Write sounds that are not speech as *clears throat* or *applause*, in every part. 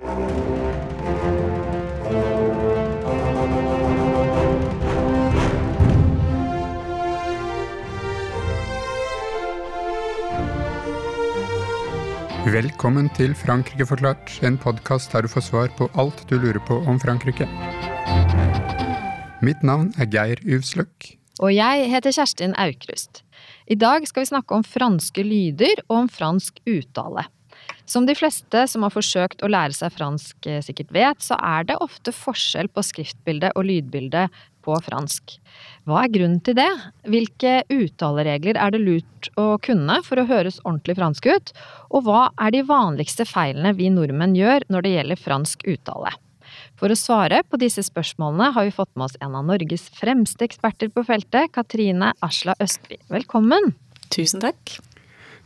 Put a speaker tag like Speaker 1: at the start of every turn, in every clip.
Speaker 1: Velkommen til Frankrike forklart, en podkast der du får svar på alt du lurer på om Frankrike. Mitt navn er Geir Uvsløk.
Speaker 2: Og jeg heter Kjerstin Aukrust. I dag skal vi snakke om franske lyder og om fransk uttale. Som de fleste som har forsøkt å lære seg fransk eh, sikkert vet, så er det ofte forskjell på skriftbilde og lydbilde på fransk. Hva er grunnen til det? Hvilke uttaleregler er det lurt å kunne for å høres ordentlig fransk ut? Og hva er de vanligste feilene vi nordmenn gjør når det gjelder fransk uttale? For å svare på disse spørsmålene har vi fått med oss en av Norges fremste eksperter på feltet, Katrine Asla Østby. Velkommen!
Speaker 3: Tusen takk.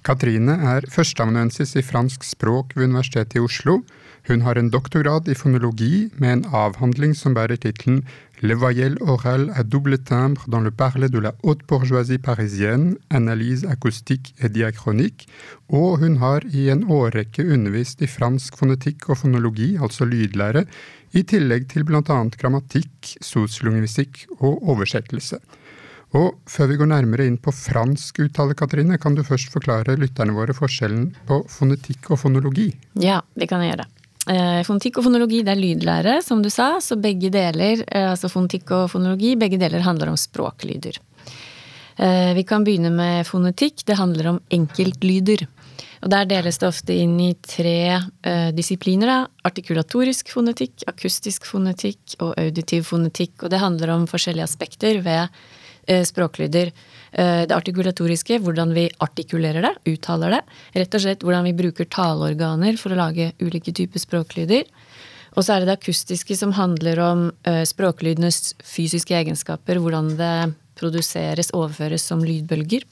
Speaker 1: Katrine er førsteamanuensis i fransk språk ved Universitetet i Oslo. Hun har en doktorgrad i fonologi med en avhandling som bærer tittelen Le voyelle orale à double timbre dans le parler de la haute bourgeoisie parisienne, analyse acoustique et diachronique, og hun har i en årrekke undervist i fransk fonetikk og fonologi, altså lydlære, i tillegg til bl.a. grammatikk, sosiolingvistikk og oversettelse. Og før vi går nærmere inn på fransk uttale, Katrine, kan du først forklare lytterne våre forskjellen på fonetikk og fonologi?
Speaker 3: Ja, det kan jeg gjøre. Eh, fonetikk og fonologi det er lydlære, som du sa. Så begge deler, eh, altså fonetikk og fonologi, begge deler handler om språklyder. Eh, vi kan begynne med fonetikk. Det handler om enkeltlyder. Og der deles det ofte inn i tre disipliner. Da. Artikulatorisk fonetikk, akustisk fonetikk og auditiv fonetikk. Og det handler om forskjellige aspekter ved språklyder. Uh, det artikulatoriske, hvordan vi artikulerer det, uttaler det. Rett og slett hvordan vi bruker taleorganer for å lage ulike typer språklyder. Og så er det det akustiske som handler om språklydenes fysiske egenskaper. Hvordan det produseres, overføres som lydbølger.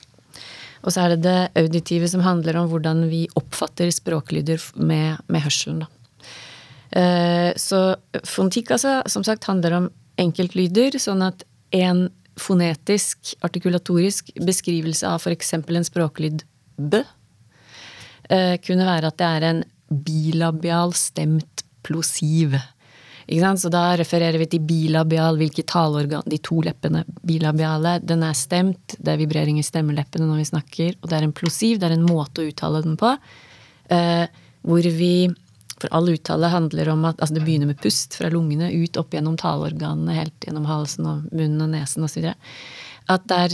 Speaker 3: Og så er det det auditive som handler om hvordan vi oppfatter språklyder med, med hørselen. Da. Eh, så fontikk altså, som sagt, handler om enkeltlyder, sånn at en fonetisk, artikulatorisk beskrivelse av f.eks. en språklyd b eh, kunne være at det er en bilabial stemt plosiv. Så da refererer vi til bilabial, hvilke taleorgan De to leppene. Bilabiale, den er stemt. Det er vibrering i stemmeleppene når vi snakker. Og det er en plosiv, det er en måte å uttale den på. Eh, hvor vi For all uttale handler om at altså det begynner med pust fra lungene ut opp gjennom taleorganene, helt gjennom halsen og munnen og nesen osv. At der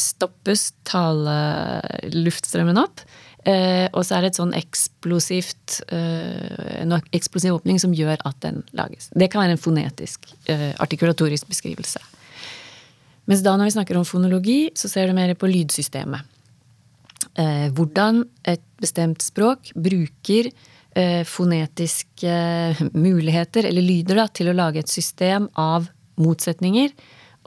Speaker 3: stoppes taleluftstrømmen opp. Eh, og så er det et sånn eksplosivt eh, en eksplosiv åpning som gjør at den lages. Det kan være en fonetisk, eh, artikulatorisk beskrivelse. Mens da når vi snakker om fonologi, så ser du mer på lydsystemet. Eh, hvordan et bestemt språk bruker fonetiske muligheter, eller lyder, da, til å lage et system av motsetninger.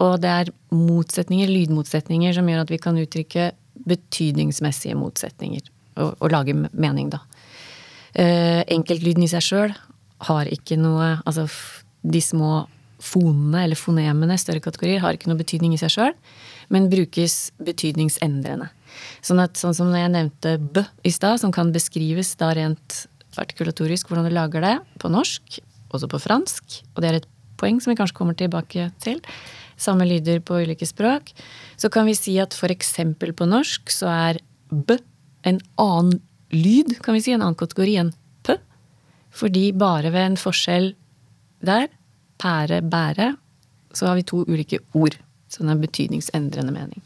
Speaker 3: Og det er motsetninger, lydmotsetninger, som gjør at vi kan uttrykke betydningsmessige motsetninger og, og lage mening, da. Uh, enkeltlyden i seg sjøl har ikke noe Altså de små fonene eller fonemene, større kategorier, har ikke noe betydning i seg sjøl, men brukes betydningsendrende. Sånn at sånn som jeg nevnte b i stad, som kan beskrives da rent artikulatorisk hvordan du lager det på norsk, også på fransk, og det er et poeng som vi kanskje kommer tilbake til, samme lyder på ulike språk, så kan vi si at eksempel på norsk så er b en annen lyd, kan vi si, en annen kategori enn p. Fordi bare ved en forskjell der, pære, bære, så har vi to ulike ord. Sånn er betydningsendrende mening.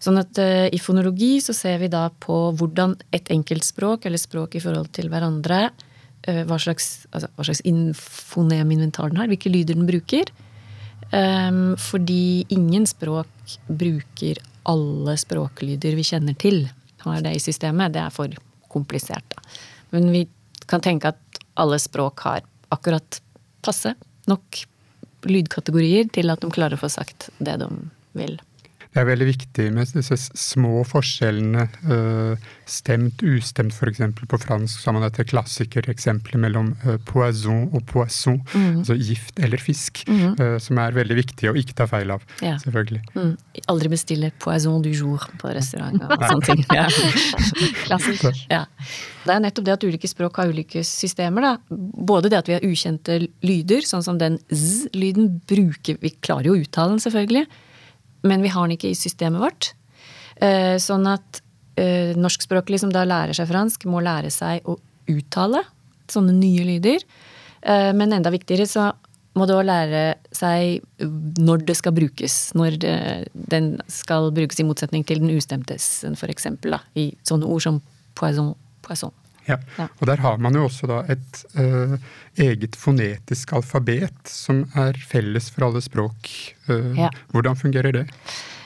Speaker 3: Sånn at uh, i fonologi så ser vi da på hvordan et enkeltspråk, eller språk i forhold til hverandre, uh, hva slags, altså, hva slags foneminventar den har, hvilke lyder den bruker. Um, fordi ingen språk bruker alle språklyder vi kjenner til har det i systemet, det er for komplisert. Da. Men vi kan tenke at alle språk har akkurat passe nok lydkategorier til at de klarer å få sagt det de vil.
Speaker 1: Det er veldig viktig med disse små forskjellene. Uh, stemt, ustemt f.eks. På fransk så har man dette klassikereksempelet mellom uh, poison og poisson, mm. altså gift eller fisk, mm. som er veldig viktig å ikke ta feil av. Ja. selvfølgelig. Mm.
Speaker 3: Aldri bestille poison du jour på restaurant og *laughs* sånne ting. Ja. *laughs* Klassisk. Ja. Det er nettopp det at ulike språk har ulike systemer. Da. Både det at vi har ukjente lyder, sånn som den z-lyden bruker Vi klarer jo å uttale den, selvfølgelig men vi har den ikke i systemet vårt. Eh, sånn at eh, norskspråklige som da lærer seg fransk, må lære seg å uttale sånne nye lyder. Eh, men enda viktigere så må det òg lære seg når det skal brukes. Når det, den skal brukes i motsetning til den ustemtes, for eksempel. Da, I sånne ord som poison. poison.
Speaker 1: Ja. ja. Og der har man jo også da et uh, eget fonetisk alfabet som er felles for alle språk. Uh, ja. Hvordan fungerer det?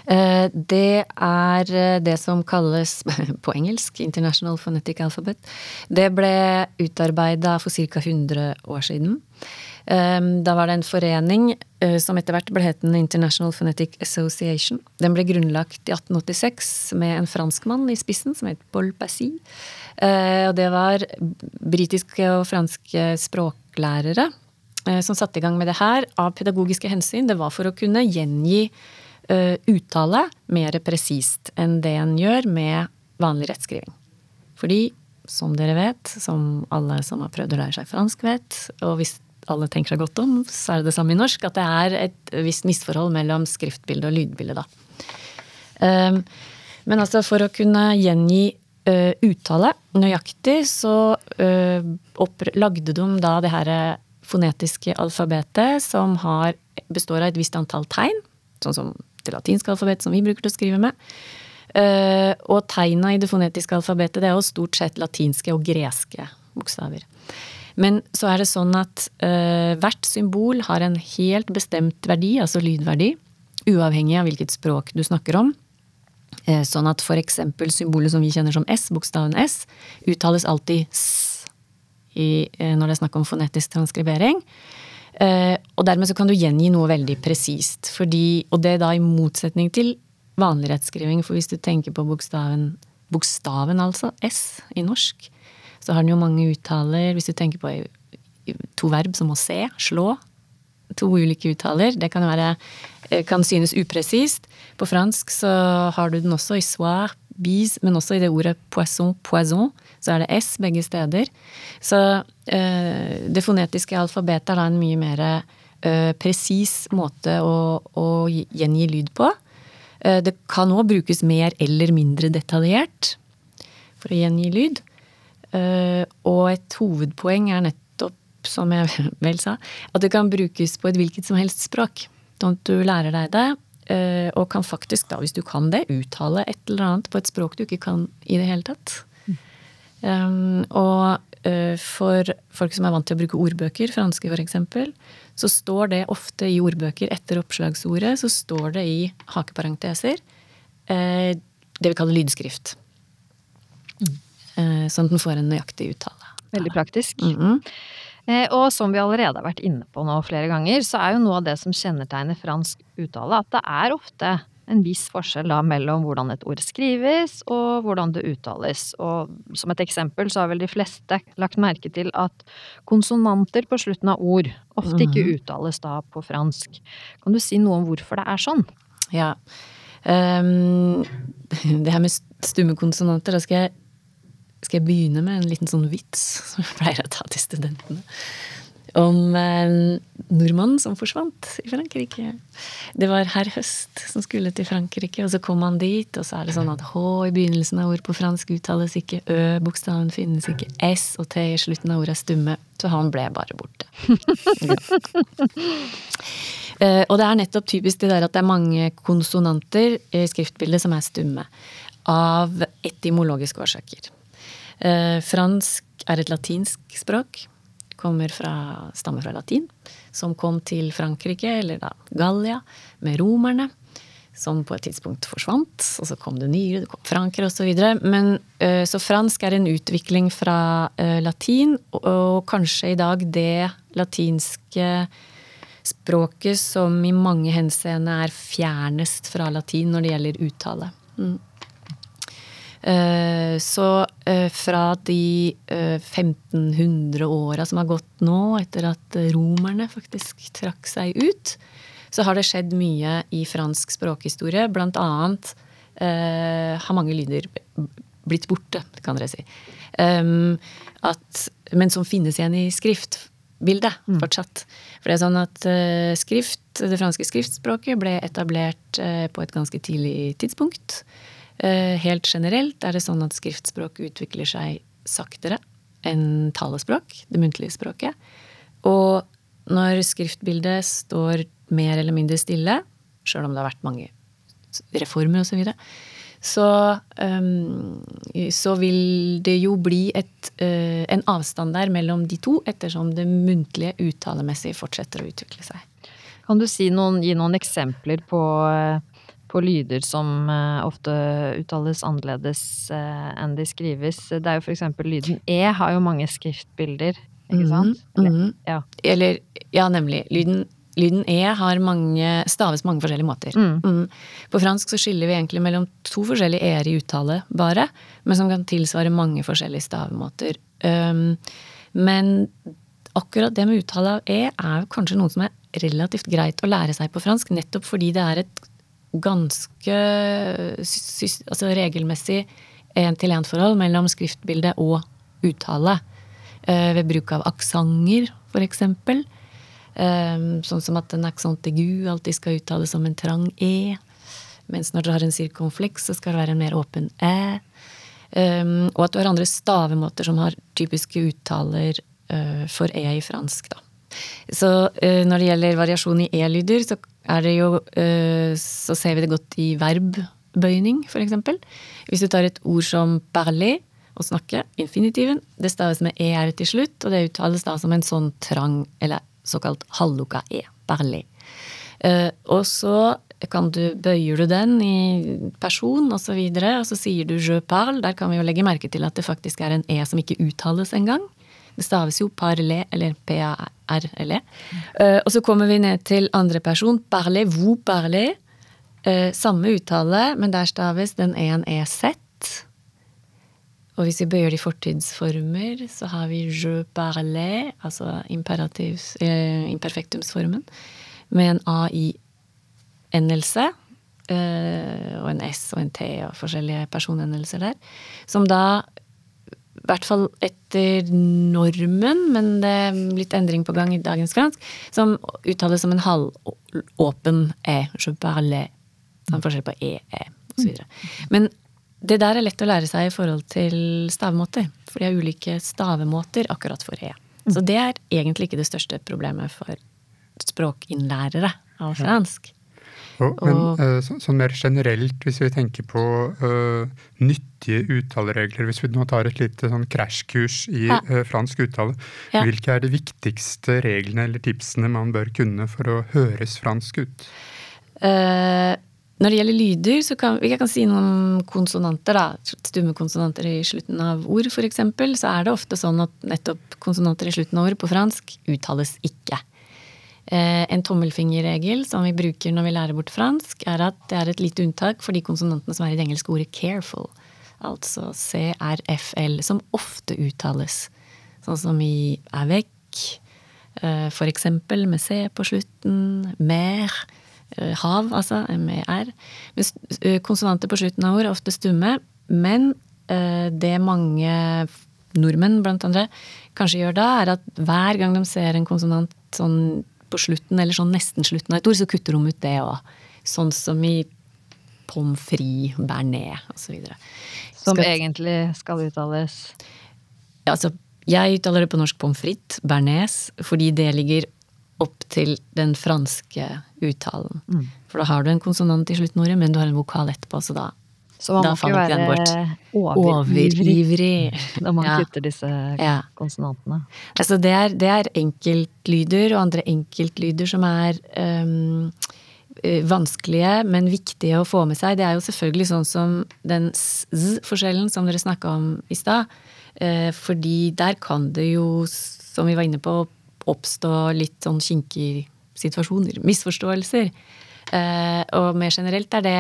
Speaker 3: Uh, det er det som kalles *laughs* på engelsk International Phonetic Alphabet. Det ble utarbeida for ca. 100 år siden. Da var det en forening som etter hvert ble het International Phonetic Association. Den ble grunnlagt i 1886 med en franskmann i spissen som het Paul Passy. Eh, og det var britiske og franske språklærere eh, som satte i gang med det her av pedagogiske hensyn. Det var for å kunne gjengi eh, uttale mer presist enn det en gjør med vanlig rettskriving. Fordi, som dere vet, som alle som har prøvd å lære seg fransk vet, og hvis alle tenker seg godt om, så er det det samme i norsk, at det er et visst misforhold mellom skriftbilde og lydbilde, da. Men altså, for å kunne gjengi uh, uttale nøyaktig, så uh, lagde de da det her fonetiske alfabetet som har, består av et visst antall tegn, sånn som det latinske alfabetet som vi bruker til å skrive med. Og tegna i det fonetiske alfabetet det er jo stort sett latinske og greske bokstaver. Men så er det sånn at eh, hvert symbol har en helt bestemt verdi, altså lydverdi, uavhengig av hvilket språk du snakker om. Eh, sånn at f.eks. symbolet som vi kjenner som S, bokstaven S, uttales alltid S i, eh, når det er snakk om fonetisk transkribering. Eh, og dermed så kan du gjengi noe veldig presist. Og det er da i motsetning til vanlig rettskriving. For hvis du tenker på bokstaven, bokstaven altså, S i norsk, så har den jo mange uttaler. Hvis du tenker på to verb som å se, slå, to ulike uttaler. Det kan, være, eh, kan synes upresist. På fransk så har du den også i soir, bis, men også i det ordet poisson, poison. Så er det S begge steder. Så øh, det fonetiske alfabetet er da en mye mer øh, presis måte å, å, gjengi lyd på. Det kan òg brukes mer eller mindre detaljert for å gjengi lyd. Og et hovedpoeng er nettopp, som jeg *laughs* vel sa, at det kan brukes på et hvilket som helst språk. Sånn at du lærer deg det, eh, og kan faktisk, da, hvis du kan det, uttale et eller annet på et språk du ikke kan i det hele tatt. Mm. Um, og uh, for folk som er vant til å bruke ordbøker, franske f.eks., så står det ofte i ordbøker etter oppslagsordet, så står det i hakeparenteser uh, det vi kaller lydskrift. Uh, sånn at den får en nøyaktig uttale.
Speaker 2: Veldig praktisk. Mm -hmm. Eh, og som vi allerede har vært inne på nå flere ganger, så er jo noe av det som kjennetegner fransk uttale, at det er ofte en viss forskjell da mellom hvordan et ord skrives og hvordan det uttales. Og som et eksempel så har vel de fleste lagt merke til at konsonanter på slutten av ord ofte ikke mhm. uttales da på fransk. Kan du si noe om hvorfor det er sånn?
Speaker 3: Ja. Um, *laughs* det her med stumme konsonanter, da skal jeg skal jeg begynne med en liten sånn vits som jeg pleier å ta til studentene? Om eh, nordmannen som forsvant i Frankrike. Det var herr Høst som skulle til Frankrike, og så kom han dit, og så er det sånn at H i begynnelsen av ord på fransk uttales ikke, Ø-bokstaven finnes ikke, S og T i slutten av ordet er stumme, så han ble bare borte. uh, *laughs* og det er nettopp typisk det der at det er mange konsonanter i skriftbildet som er stumme. Av etymologiske årsaker. Eh, fransk er et latinsk språk. Kommer fra, stammer fra latin. Som kom til Frankrike, eller da Gallia, med romerne. Som på et tidspunkt forsvant. Og så kom det nye, det kom frankere osv. Men eh, så fransk er en utvikling fra eh, latin, og, og kanskje i dag det latinske språket som i mange henseende er fjernest fra latin når det gjelder uttale. Mm. Eh, så eh, fra de 1500 åra som har gått nå, etter at romerne faktisk trakk seg ut, så har det skjedd mye i fransk språkhistorie. Blant annet har mange lyder blitt borte, kan dere si. At, men som finnes igjen i skrift bildet mm. fortsatt. For det er sånn at skrift, det franske skriftspråket ble etablert på et ganske tidlig tidspunkt. Uh, helt generelt er det sånn at skriftspråk utvikler seg saktere enn talespråk, det muntlige språket. Og når skriftbildet står mer eller mindre stille, sjøl om det har vært mange reformer osv., så, videre, så, um, så vil det jo bli et, uh, en avstand der mellom de to, ettersom det muntlige uttalemessig fortsetter å utvikle seg.
Speaker 2: Kan du si noen, gi noen eksempler på, eh, på lyder som uh, ofte uttales annerledes uh, enn de skrives? Det er jo for eksempel lyden E har jo mange skriftbilder, ikke sant?
Speaker 3: Mm, mm, ja. Eller, ja, nemlig. Lyden Lyden E har mange, staves mange forskjellige måter. Mm. Mm. På fransk så skiller vi egentlig mellom to forskjellige e-er i uttale, bare, men som kan tilsvare mange forskjellige stavemåter. Um, men akkurat det med uttale av e er kanskje noe som er relativt greit å lære seg på fransk, nettopp fordi det er et ganske altså regelmessig én-til-én-forhold mellom skriftbilde og uttale. Uh, ved bruk av aksenter, eksempel. Um, sånn som at en aksent aigu alltid skal uttales som en trang e. Mens når du har en cirkonflex, så skal det være en mer åpen æ. Um, og at du har andre stavemåter som har typiske uttaler uh, for e i fransk. Da. Så uh, når det gjelder variasjon i e-lyder, så er det jo uh, Så ser vi det godt i verbbøyning, f.eks. Hvis du tar et ord som parler, å snakke, infinitiven, det staves med er til slutt, og det uttales da som en sånn trang eller såkalt halluka e, parler. Uh, og så kan du, bøyer du den i person osv., og, så videre, og så sier du je parle. Der kan vi jo legge merke til at det faktisk er en e som ikke uttales engang. Det staves jo parler, eller p-a-r-l-e. Uh, og så kommer vi ned til andre person. Parler, vous parler. Uh, samme uttale, men der staves den en e-z. Og hvis vi bøyer de fortidsformer, så har vi je parle, altså eh, imperfektumsformen, med en a i endelse. Eh, og en s og en t og forskjellige personendelser der. Som da, i hvert fall etter normen, men det er litt endring på gang i dagens fransk, som uttales som en halvåpen e. Je parle. Sånn forskjell på e, e osv. Men det der er lett å lære seg i forhold til stavemåter. For de har ulike stavemåter akkurat for e. Så det er egentlig ikke det største problemet for språkinnlærere av fransk.
Speaker 1: Og, men uh, så, sånn mer generelt, hvis vi tenker på uh, nyttige uttaleregler Hvis vi nå tar et lite sånn krasjkurs i ja. uh, fransk uttale, ja. hvilke er de viktigste reglene eller tipsene man bør kunne for å høres fransk ut?
Speaker 3: Uh, når det gjelder lyder, så kan vi kan si noen konsonanter, da. Stumme konsonanter i slutten av ord, f.eks. Så er det ofte sånn at nettopp konsonanter i slutten av ord på fransk uttales ikke. Eh, en tommelfingerregel som vi bruker når vi lærer bort fransk, er at det er et lite unntak for de konsonantene som er i det engelske ordet 'careful'. Altså CRFL, som ofte uttales. Sånn som i avec, eh, for eksempel, med C på slutten. Mer Eh, hav, altså, MER. Mens konsonanter på slutten av ord er ofte stumme. Men det mange nordmenn, blant andre, kanskje gjør da, er at hver gang de ser en konsonant sånn på slutten, eller sånn nesten slutten av et ord, så kutter de ut det òg. Sånn som i pommes frites, bearnés osv.
Speaker 2: Som skal, egentlig skal uttales?
Speaker 3: Ja, altså, jeg uttaler det på norsk pommes frites, bearnés, fordi det ligger opp til den franske uttalen. Mm. For da har du en konsonant i slutten av ordet, men du har en vokal etterpå, så da
Speaker 2: så man må ikke være overivrig *laughs* når man ja. kutter disse ja. konsonantene.
Speaker 3: Altså det er, det er, enkeltlyder og andre enkeltlyder som er um, vanskelige, men viktige å få med seg. Det er jo selvfølgelig sånn som den z-forskjellen som dere snakka om i stad. Uh, fordi der kan det jo, som vi var inne på, oppstå litt sånn kinkig situasjoner, misforståelser. Uh, og mer generelt er det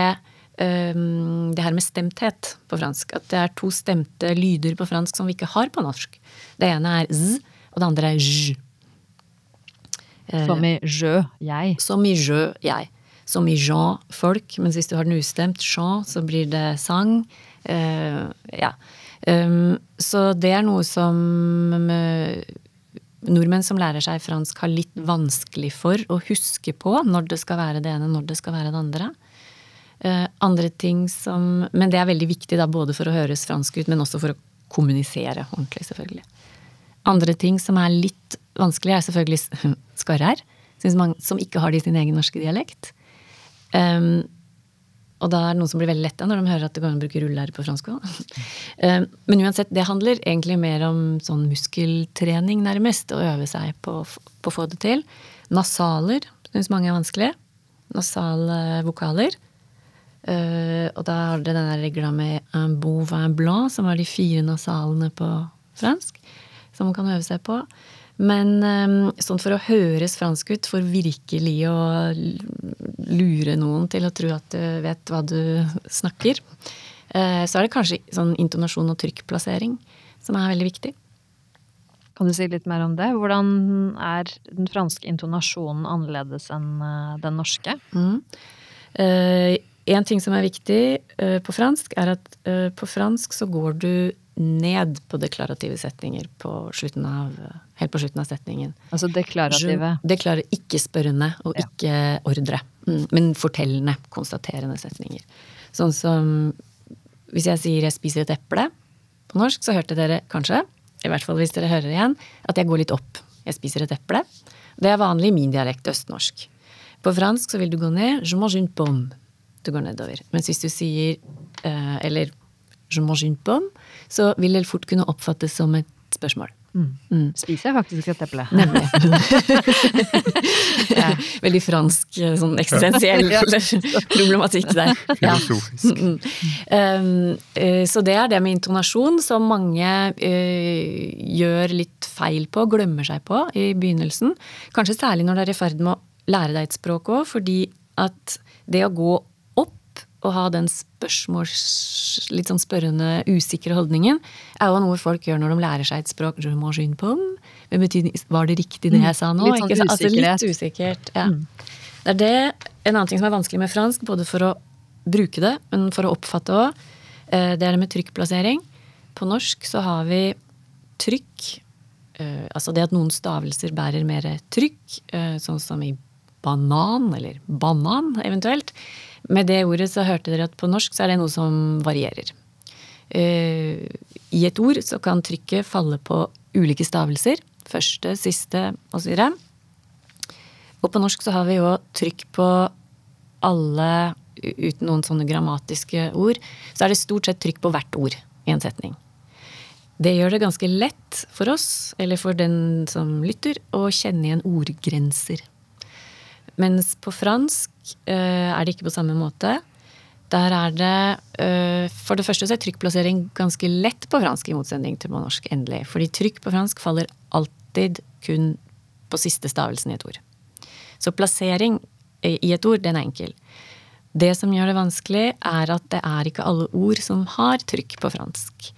Speaker 3: det her med stemthet på fransk. At det er to stemte lyder på fransk som vi ikke har på norsk. Det ene er z, og det andre er j.
Speaker 2: Eh, som i jø, jeg.
Speaker 3: Som i jø, jeg. Som i Jean, folk. Men hvis du har den ustemt, Jean, så blir det sang. Uh, ja. Um, så det er noe som uh, nordmenn som lærer seg fransk, har litt vanskelig for å huske på når det skal være det ene, når det skal være det andre. Uh, andre ting som Men det er veldig viktig da, både for å høres fransk ut, men også for å kommunisere ordentlig, selvfølgelig. Andre ting som er litt vanskelig, er selvfølgelig *laughs* skarre-r, som ikke har det i sin egen norske dialekt. Um, og da er det noen som blir veldig letta når de hører at det går an å bruke ruller på fransk. Um, *laughs* men uansett, det handler egentlig mer om sånn muskeltrening, nærmest. Å øve seg på, på å få det til. Nasaler syns mange er vanskelig. Nasale vokaler. Uh, og da har dere den regla med un bon vin blanc, som er de fire nasalene på fransk. Som man kan øve seg på. Men um, sånn for å høres fransk ut, for virkelig å lure noen til å tro at du vet hva du snakker, uh, så er det kanskje sånn intonasjon og trykkplassering som er veldig viktig.
Speaker 2: Kan du si litt mer om det? Hvordan er den franske intonasjonen annerledes enn den norske? Mm.
Speaker 3: Uh, en ting som er viktig uh, på fransk, er at uh, på fransk så går du ned på deklarative setninger på av, helt på slutten av setningen.
Speaker 2: Altså deklarative?
Speaker 3: Deklar, ikke spørrende og ikke ordre. Mm, men fortellende, konstaterende setninger. Sånn som hvis jeg sier 'jeg spiser et eple' på norsk, så hørte dere kanskje, i hvert fall hvis dere hører igjen, at jeg går litt opp. Jeg spiser et eple. Det er vanlig i min dialekt østnorsk. På fransk så vil du gå ned 'je mange une pomme'. Du går nedover. Mens hvis du sier eh, eller 'je mange une pomme', så vil det fort kunne oppfattes som et spørsmål.
Speaker 2: Mm. Mm. Spiser jeg faktisk et eple.
Speaker 3: Nemlig. *laughs* ja, veldig fransk, eh, sånn eksistensiell *laughs* problematikk der.
Speaker 1: Filosofisk. Ja. Mm,
Speaker 3: um, uh, så det er det med intonasjon som mange uh, gjør litt feil på, glemmer seg på i begynnelsen. Kanskje særlig når du er i ferd med å lære deg et språk òg, fordi at det å gå å ha den spørsmåls... litt sånn spørrende, usikre holdningen, er jo noe folk gjør når de lærer seg et språk. Men betyr, var det riktig det jeg sa nå?
Speaker 2: Litt sånn
Speaker 3: altså, litt usikkert. Ja. Mm. Det er det, en annen ting som er vanskelig med fransk, både for å bruke det, men for å oppfatte òg, eh, det er det med trykkplassering. På norsk så har vi trykk, eh, altså det at noen stavelser bærer mer trykk, eh, sånn som i banan, eller banan eventuelt. Med det ordet så hørte dere at på norsk så er det noe som varierer. Uh, I et ord så kan trykket falle på ulike stavelser. Første, siste osv. Og, og på norsk så har vi jo trykk på alle uten noen sånne grammatiske ord. Så er det stort sett trykk på hvert ord i en setning. Det gjør det ganske lett for oss, eller for den som lytter, å kjenne igjen ordgrenser. Mens på fransk uh, er det ikke på samme måte. Der er det uh, For det første så er trykkplassering ganske lett på fransk, i motsetning til på norsk, endelig. Fordi trykk på fransk faller alltid kun på siste stavelsen i et ord. Så plassering i et ord, den er enkel. Det som gjør det vanskelig, er at det er ikke alle ord som har trykk på fransk.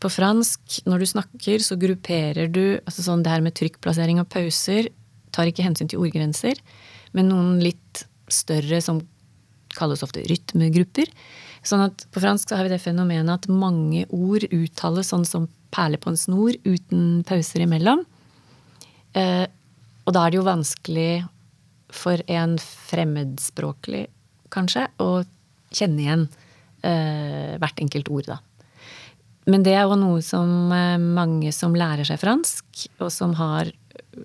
Speaker 3: På fransk, når du snakker, så grupperer du altså sånn det her med trykkplassering og pauser tar ikke hensyn til ordgrenser, men noen litt større som kalles ofte rytmegrupper. Sånn at på fransk så har vi det fenomenet at mange ord uttales sånn som perler på en snor uten pauser imellom. Eh, og da er det jo vanskelig for en fremmedspråklig, kanskje, å kjenne igjen eh, hvert enkelt ord, da. Men det er jo noe som eh, mange som lærer seg fransk, og som har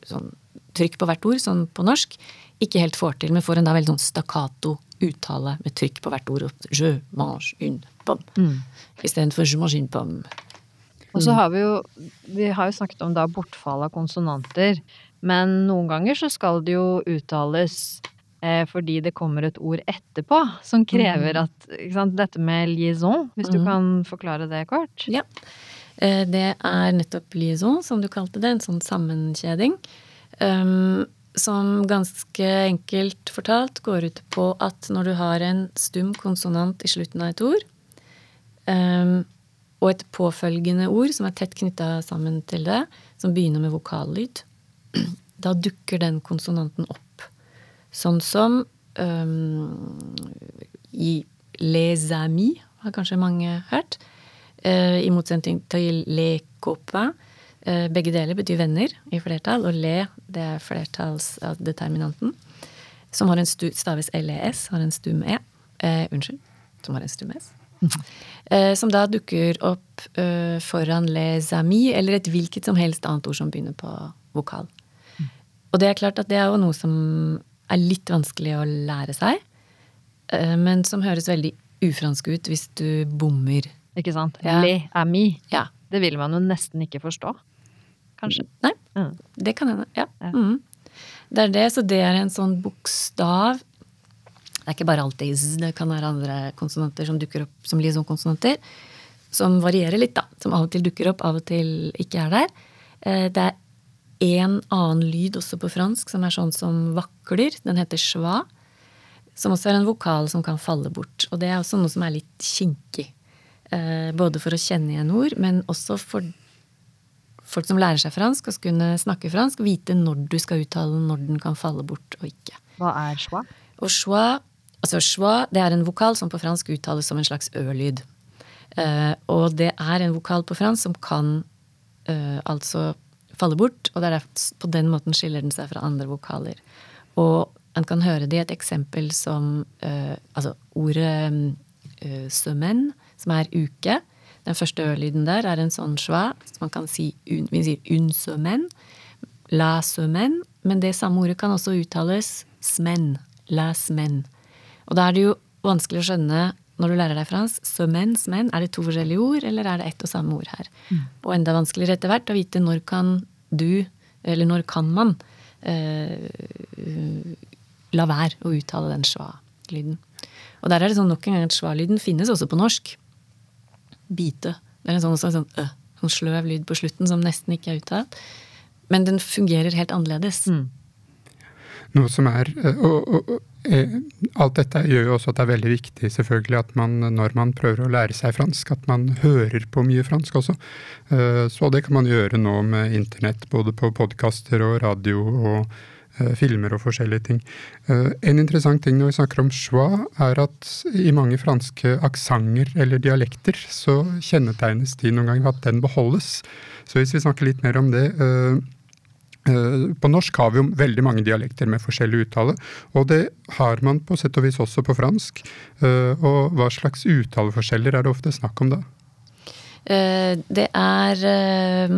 Speaker 3: sånn trykk på hvert ord, sånn på norsk, ikke helt får til, men får en da veldig sånn stakkato uttale med trykk på hvert ord. Je mange une pomme. Mm. Istedenfor je mange une pomme.
Speaker 2: Og så har vi jo Vi har jo snakket om da bortfall av konsonanter. Men noen ganger så skal det jo uttales eh, fordi det kommer et ord etterpå som krever mm. at ikke sant, Dette med liaison, hvis du mm. kan forklare det kort?
Speaker 3: Ja. Eh, det er nettopp liaison, som du kalte det. En sånn sammenkjeding. Um, som ganske enkelt fortalt går ut på at når du har en stum konsonant i slutten av et ord, um, og et påfølgende ord som er tett knytta sammen til det, som begynner med vokallyd, *clears throat* da dukker den konsonanten opp. Sånn som um, i les amis, har kanskje mange hørt. Uh, I motsetning til les copains Eh, begge deler betyr venner i flertall, og le det er flertallsdeterminanten. Som har en stu, staves LES, har en stum E. Eh, unnskyld. Som har en stum S. *laughs* Eh, som da dukker opp eh, foran les amis, eller et hvilket som helst annet ord som begynner på vokal. Og det er klart at det er jo noe som er litt vanskelig å lære seg, eh, men som høres veldig ufransk ut hvis du bommer.
Speaker 2: Ikke sant?
Speaker 3: Ja.
Speaker 2: Le ami.
Speaker 3: Ja.
Speaker 2: Det vil man jo nesten ikke forstå. Kanskje.
Speaker 3: Nei,
Speaker 2: Mm.
Speaker 3: det kan hende. Ja.
Speaker 2: Ja.
Speaker 3: Mm. Det er det, så det er en sånn bokstav Det er ikke bare alltid z, det kan være andre konsonanter som dukker opp som liaison-konsonanter. Som varierer litt, da. Som av og til dukker opp, av og til ikke er der. Eh, Det er én annen lyd også på fransk som er sånn som vakler. Den heter schwa. Som også er en vokal som kan falle bort. Og det er også noe som er litt kinkig. Eh, Både for å kjenne igjen ord, men også for folk som lærer seg fransk og skal kunne snakke fransk, vite når du skal uttale den, når den kan falle bort og ikke.
Speaker 2: Hva er schwa?
Speaker 3: Og schwa, altså schwa, det er en vokal som på fransk uttales som en slags ø-lyd. Uh, og det er en vokal på fransk som kan uh, altså falle bort, og det er derfor, på den måten skiller den seg fra andre vokaler. Og man kan høre det i et eksempel som uh, altså ordet uh, semaine, som er uke. Den første ø-lyden der er en sånn schwa, så man kan si un, vi sier unsømen, semaine, la semaine, men det samme ordet kan også uttales smen, la-smen. Og da er det jo vanskelig å skjønne når du lærer deg fransk, sømen, smen, er det to forskjellige ord, eller er det ett og samme ord her? Og enda vanskeligere etter hvert å vite når kan du, eller når kan man, eh, la være å uttale den schwa-lyden. Og der er det sånn nok en gang at schwa-lyden finnes også på norsk. Bite. Det er en sånn, også en sånn, øh, sånn sløv lyd på slutten som nesten ikke er uttalt. Men den fungerer helt annerledes.
Speaker 1: Noe som er, eh, og, og, og, eh, Alt dette gjør jo også at det er veldig viktig selvfølgelig at man når man prøver å lære seg fransk, at man hører på mye fransk også. Eh, Så det kan man gjøre nå med internett, både på podkaster og radio og filmer og forskjellige ting. Eh, En interessant ting når vi snakker om schwa, er at i mange franske aksenter eller dialekter så kjennetegnes de noen ganger at den beholdes. Så hvis vi snakker litt mer om det eh, Eh, På norsk har vi jo veldig mange dialekter med forskjellig uttale, og det har man på sett og vis også på fransk. Eh, Og hva slags uttaleforskjeller er det ofte snakk om da?
Speaker 3: Eh, Det er eh,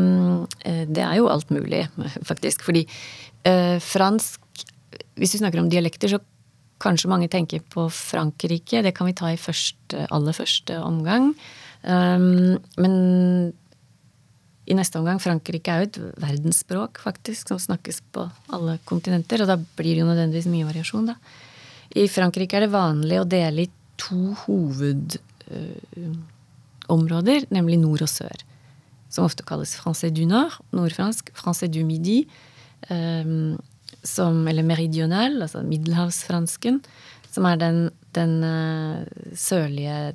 Speaker 3: eh, Det er jo alt mulig, *laughs* faktisk. Fordi eh, fransk Hvis vi snakker om dialekter, så kanskje mange tenker på Frankrike. Det kan vi ta i første, aller første omgang. Um, men i neste omgang Frankrike er jo et verdensspråk, faktisk, som snakkes på alle kontinenter. Og da blir det jo nødvendigvis mye variasjon, da. I Frankrike er det vanlig å dele i to hovedområder, nemlig nord og sør. Som ofte kalles français du nord, nordfransk, français du midi, som, eller meridional, altså middelhavsfransken, som er den, den uh, sørlige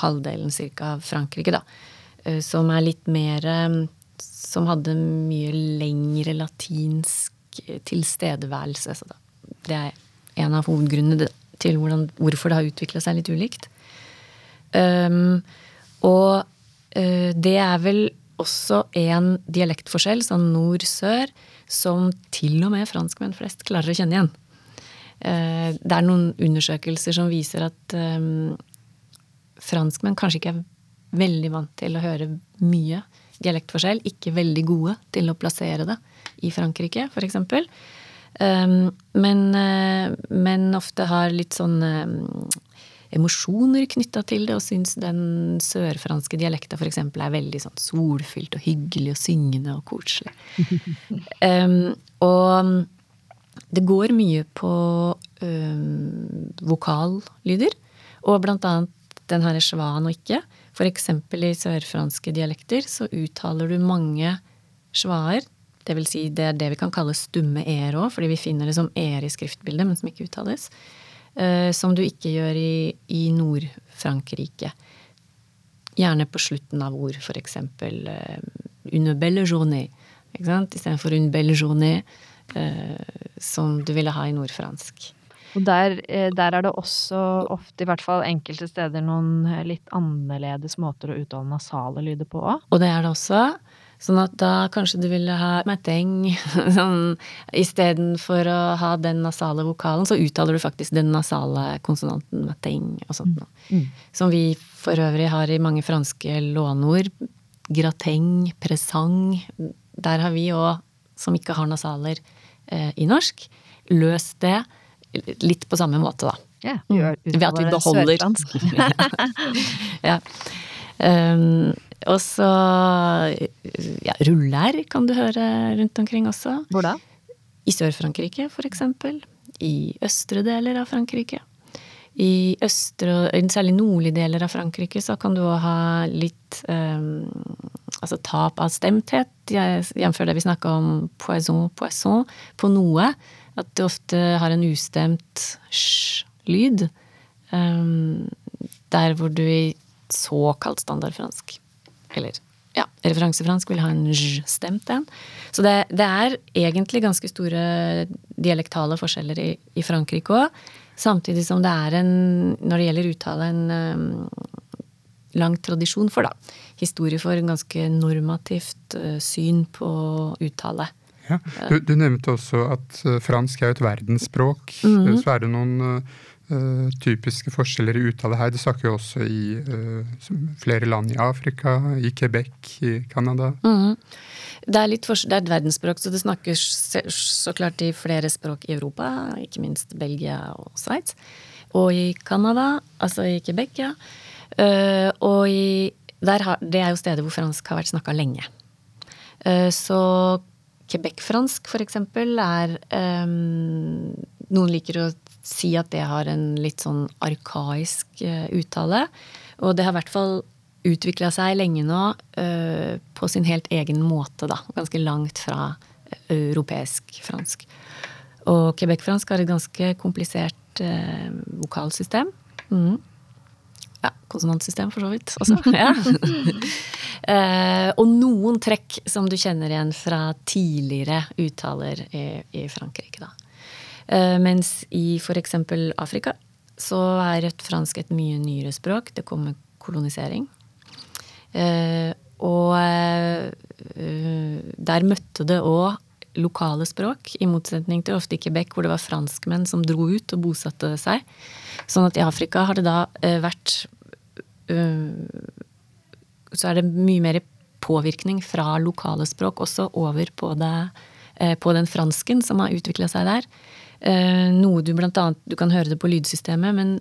Speaker 3: halvdelen cirka av Frankrike, da. Uh, som er litt mer um, Som hadde mye lengre latinsk tilstedeværelse. Så da. Det er en av hovedgrunnene til hvordan, hvorfor det har utvikla seg litt ulikt. Um, og uh, det er vel også en dialektforskjell, sånn nord-sør, som til og med franskmenn flest klarer å kjenne igjen. Uh, det er noen undersøkelser som viser at um, franskmenn kanskje ikke er veldig vant til å høre mye dialektforskjell. Ikke veldig gode til å plassere det i Frankrike, f.eks. Um, men, men ofte har litt sånn emosjoner knytta til det, og syns den sørfranske dialekta f.eks. er veldig sånn solfylt og hyggelig og syngende og koselig. *laughs* um, og det går mye på um, vokallyder, og blant annet den herre svan og ikke. Eksempel i sørfranske dialekter så uttaler du mange svaer Det vil si, det er det vi kan kalle stumme e-er òg, fordi vi finner det som e-er i skriftbildet, men som ikke uttales. Eh, som du ikke gjør i, i Nord-Frankrike. Gjerne på slutten av ord, eksempel uh, une belle journée. Ikke sant? Istedenfor une belle journée, uh, som du ville ha i nordfransk.
Speaker 2: Og der, der, er det også ofte, i hvert fall enkelte steder, noen litt annerledes måter å uttale nasale lyder på òg.
Speaker 3: Og det er det også. Sånn at da kanskje du ville ha meteng *laughs* Sånn, Istedenfor å ha den nasale vokalen, så uttaler du faktisk den nasale konsonanten meteng og sånt noe. Mm. mm. Som vi for øvrig har i mange franske låneord. Grateng, presang. Der har vi òg, som ikke har nasaler eh, i norsk, løst det litt på samme måte, da.
Speaker 2: Ja, mm. Ved
Speaker 3: at vi beholder *laughs* ja. Um, og så ja, ruller kan du høre rundt omkring også.
Speaker 2: Hvor da?
Speaker 3: I Sør-Frankrike, for eksempel. I østre deler av Frankrike. I østre, særlig nordlige deler av Frankrike, så kan du òg ha litt um, altså tap av stemthet, jf. det vi snakka om poison, poisson, på noe. At du ofte har en ustemt sj-lyd. Um, der hvor du i såkalt standardfransk eller ja, referansefransk vil ha en j-stemt en. Så det, det, er egentlig ganske store dialektale forskjeller i, i Frankrike òg. Samtidig som det er en, når det gjelder uttale, en um, lang tradisjon for, da. Historie for en ganske normativt uh, syn på uttale.
Speaker 1: Ja, du, du, nevnte også at uh, fransk er et verdensspråk. Mm -hmm. Så er det noen uh, Uh, typiske forskjeller i uttale her. Det snakker jo også i uh, flere land i Afrika, i Quebec, i Canada.
Speaker 3: Mm. Det, er det er et verdensspråk, så det snakkes så klart i flere språk i Europa. Ikke minst Belgia og Sveits. Og i Canada, altså i Quebec, ja. Uh, og i, har, det er jo steder hvor fransk har vært snakka lenge. så Quebec-fransk, for eksempel, er um, Noen liker å si at det har en litt sånn arkaisk uh, uttale. Og det har i hvert fall utvikla seg lenge nå uh, på sin helt egen måte, da. Ganske langt fra uh, europeisk fransk. Og Quebec-fransk har et ganske komplisert vokalsystem. Mm. Ja, konsonantsystem, for så vidt også. *laughs* Ja. og noen trekk som du kjenner igjen fra tidligere uttaler i, i Frankrike, da. Eh, mens i f.eks. Afrika så er rødt fransk et mye nyere språk. Det kommer kolonisering. Eh, og eh, der møtte det òg lokale språk, i motsetning til ofte i Quebec, hvor det var franskmenn som dro ut og bosatte seg. Sånn at i Afrika har det da vært Så er det mye mer påvirkning fra lokale språk også over på, det, på den fransken som har utvikla seg der. Eh, noe du blant annet Du kan høre det på lydsystemet, men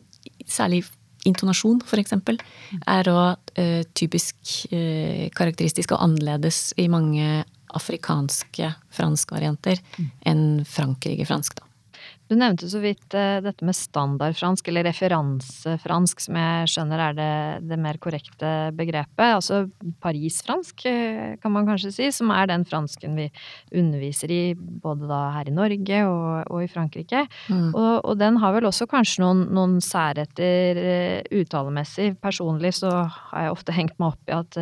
Speaker 3: særlig intonasjon, for eksempel, er òg eh, typisk eh, karakteristisk og annerledes i mange afrikanske franskvarianter mm. enn Frankrike-fransk, da.
Speaker 2: Du nevnte så vidt uh, dette med standardfransk, eller referansefransk, som jeg skjønner er det, det mer korrekte begrepet. Altså parisfransk, uh, kan man kanskje si, som er den fransken vi underviser i både da her i Norge og, og i Frankrike. Mm. Og, og, den har vel også kanskje noen, noen særheter uh, uttalemessig. Personlig så har jeg ofte hengt meg opp i at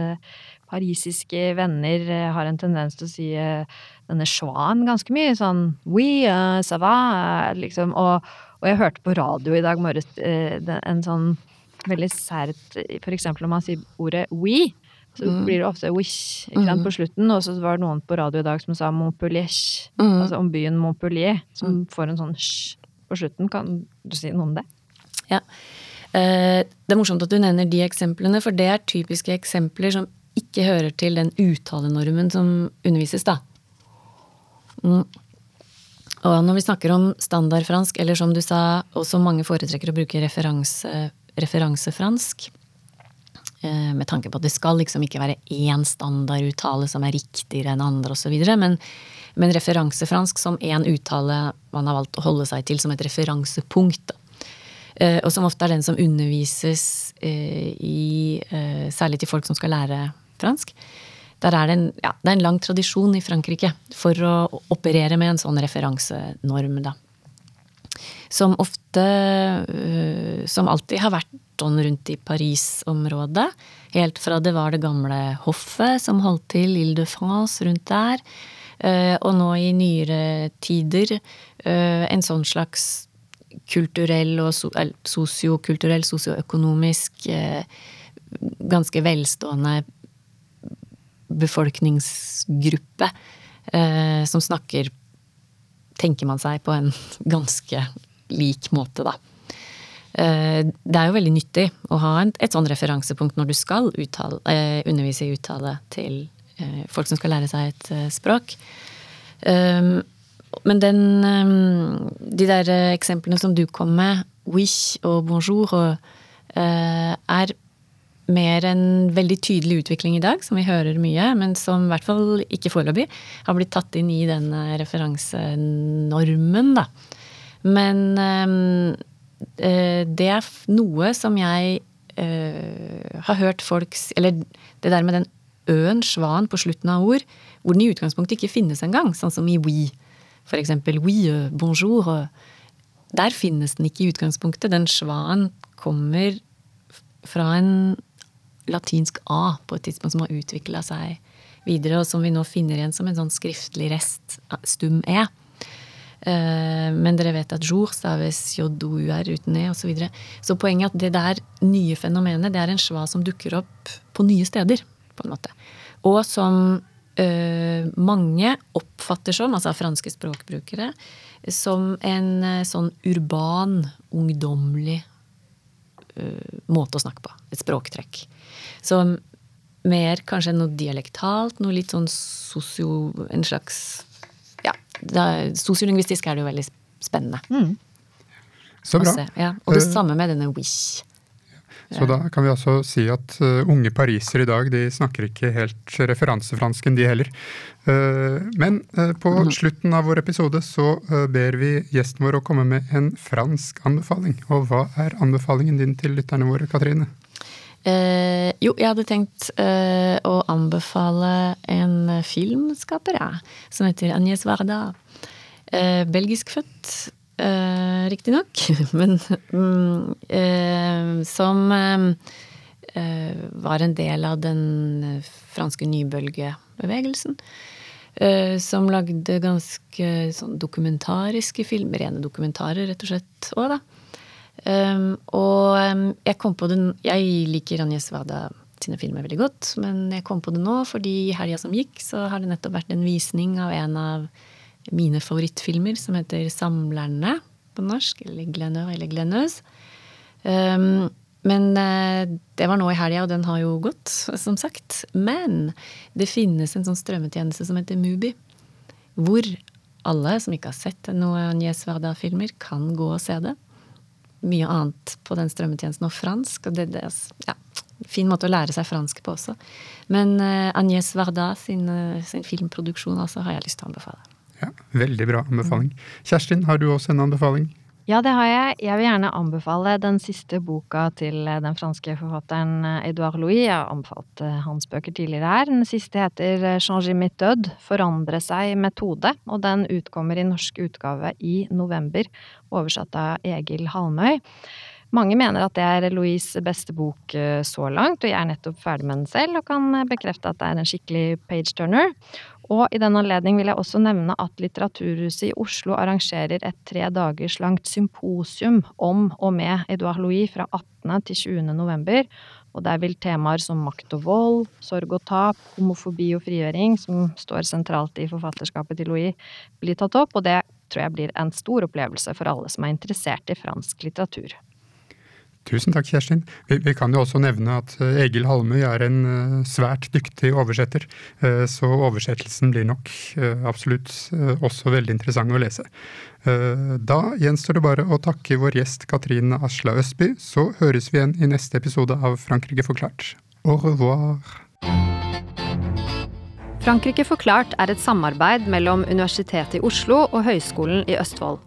Speaker 2: parisiske venner har en tendens til å si denne schwan ganske mye. Sånn oui, uh, ça va, liksom. Og, og, jeg hørte på radio i dag morges uh, en sånn veldig sært For eksempel når man sier ordet oui, så mm. blir det ofte wish ikke sant, mm. på slutten. Og så var det noen på radio i dag som sa Montpellier, mm. altså om byen Montpellier, som mm. får en sånn sj på slutten. Kan du si noe om det?
Speaker 3: Ja. Eh, det er morsomt at du nevner de eksemplene, for det er typiske eksempler som ikke hører til den uttalenormen som undervises, da. Mm. Og når vi snakker om standardfransk, eller som du sa, og som mange foretrekker å bruke referanse, referansefransk, eh, med tanke på at det skal liksom ikke være én standarduttale som er riktigere enn andre osv., men, men referansefransk som én uttale man har valgt å holde seg til som et referansepunkt. da og som ofte er den som undervises eh, i Særlig til folk som skal lære fransk. der er det, en, ja, det er en lang tradisjon i Frankrike for å operere med en sånn referansenorm, da. Som ofte, øh, som alltid har vært sånn rundt i Paris-området. Helt fra det var det gamle hoffet som holdt til, Ile de France rundt der. Øh, og nå i nyere tider øh, en sånn slags kulturell og sosiokulturell, sosioøkonomisk ganske velstående befolkningsgruppe eh, som snakker, tenker man seg, på en *laughs* ganske lik måte, da. Eh, det er jo veldig nyttig å ha et, et sånn referansepunkt når du skal uttale, eh, undervise i uttale til eh, folk som skal lære seg et eh, språk. Um, men den um, De der eksemplene som du kom med, wish og bonjour, og, er mer en veldig tydelig utvikling i dag, som vi hører mye, men som i hvert fall ikke foreløpig har blitt tatt inn i den eh, referansenormen, da. Men øh, det er noe som jeg har hørt folk Eller det der med den ø-en, svan, på slutten av ord, hvor den i utgangspunktet ikke finnes engang, sånn som i we. For eksempel oui, bonjour. Der finnes den ikke i utgangspunktet. Den svan kommer fra en latinsk A på et tidspunkt som har utvikla seg videre, og som vi nå finner igjen som en sånn skriftlig rest, stum E. Eh, men dere vet at jour staves j-o-u-r uten e, osv. Så, videre. så poenget er at det der nye fenomenet, det er en schwa som dukker opp på nye steder, på en måte. Og som øh, mange oppfatter som, altså franske språkbrukere, som en eh, sånn urban, ungdommelig øh, måte å snakke på. Et språktrekk. Så mer kanskje noe dialektalt, noe litt sånn sosio... En slags Ja, sosiolingvistisk er det jo veldig spennende. Mm.
Speaker 1: Så bra.
Speaker 3: Ja. Og det uh, samme med denne Wish.
Speaker 1: Så da kan vi altså si at uh, unge parisere i dag de snakker ikke helt referansefransken, de heller. Uh, men på mm. slutten av vår episode så ber vi gjesten vår å komme med en fransk anbefaling. Og hva er anbefalingen din til lytterne våre, Katrine?
Speaker 3: Eh, jo, jeg hadde tenkt eh, å anbefale en filmskaper, ja, som heter Agnes Varda. Eh, belgisk født, eh, riktignok, *laughs* men mm, eh, som eh, var en del av den franske nybølgebevegelsen. Eh, som lagde ganske sånn dokumentariske filmer, rene dokumentarer, rett og slett òg, da. Um, og jeg kom på det Jeg liker Anja Svada sine filmer veldig godt, men jeg kom på det nå fordi i helga som gikk, så har det nettopp vært en visning av en av mine favorittfilmer som heter Samlerne på norsk, eller Glenør eller Glenøs. Um, men uh, det var nå i helga, og den har jo gått, som sagt. Men det finnes en sånn strømmetjeneste som heter Mubi, hvor alle som ikke har sett noen Agnes Svada filmer kan gå og se det mye annet på den strømmetjenesten, og fransk. og det, det ja, Fin måte å lære seg fransk på også. Men uh, Agnès Varda sin, uh, sin, filmproduksjon altså, har jeg lyst til å anbefale.
Speaker 1: Ja, Veldig bra anbefaling. Kjerstin, har du også en anbefaling?
Speaker 2: Ja, det har jeg. Jeg vil gjerne anbefale den siste boka til eh, den franske forfatteren Edouard Louis. Jeg har anbefalt hans bøker tidligere her. Den siste heter Changer méthode, forandre seg metode. Og den utkommer i norsk utgave i november oversatt av Egil Halmøy. Mange mener at det er Louise' beste bok eh, så langt, og jeg er nettopp ferdig med den selv og kan eh, bekrefte at det er en skikkelig page-turner. Og i den anledning vil jeg også nevne at Litteraturhuset i Oslo arrangerer et tre dagers langt symposium om og med Edouard Louis fra 18. til 20. november. Og der vil temaer som makt og vold, sorg og tap, homofobi og frigjøring, som står sentralt i forfatterskapet til Louis, bli tatt opp, og det tror jeg blir en stor opplevelse for alle som er interessert i fransk litteratur.
Speaker 1: Tusen takk, Kjerstin. Vi, vi, kan jo også nevne at eh, Egil Halmøy er en uh, svært dyktig oversetter, uh, så oversettelsen blir nok absolutt også veldig interessant å lese. Da gjenstår det bare å takke vår gjest Katrine Asla Østby, så høres vi igjen i neste episode av Frankrike forklart. Au revoir!
Speaker 2: Frankrike forklart er et samarbeid mellom Universitetet i Oslo og Høgskolen i Østfold.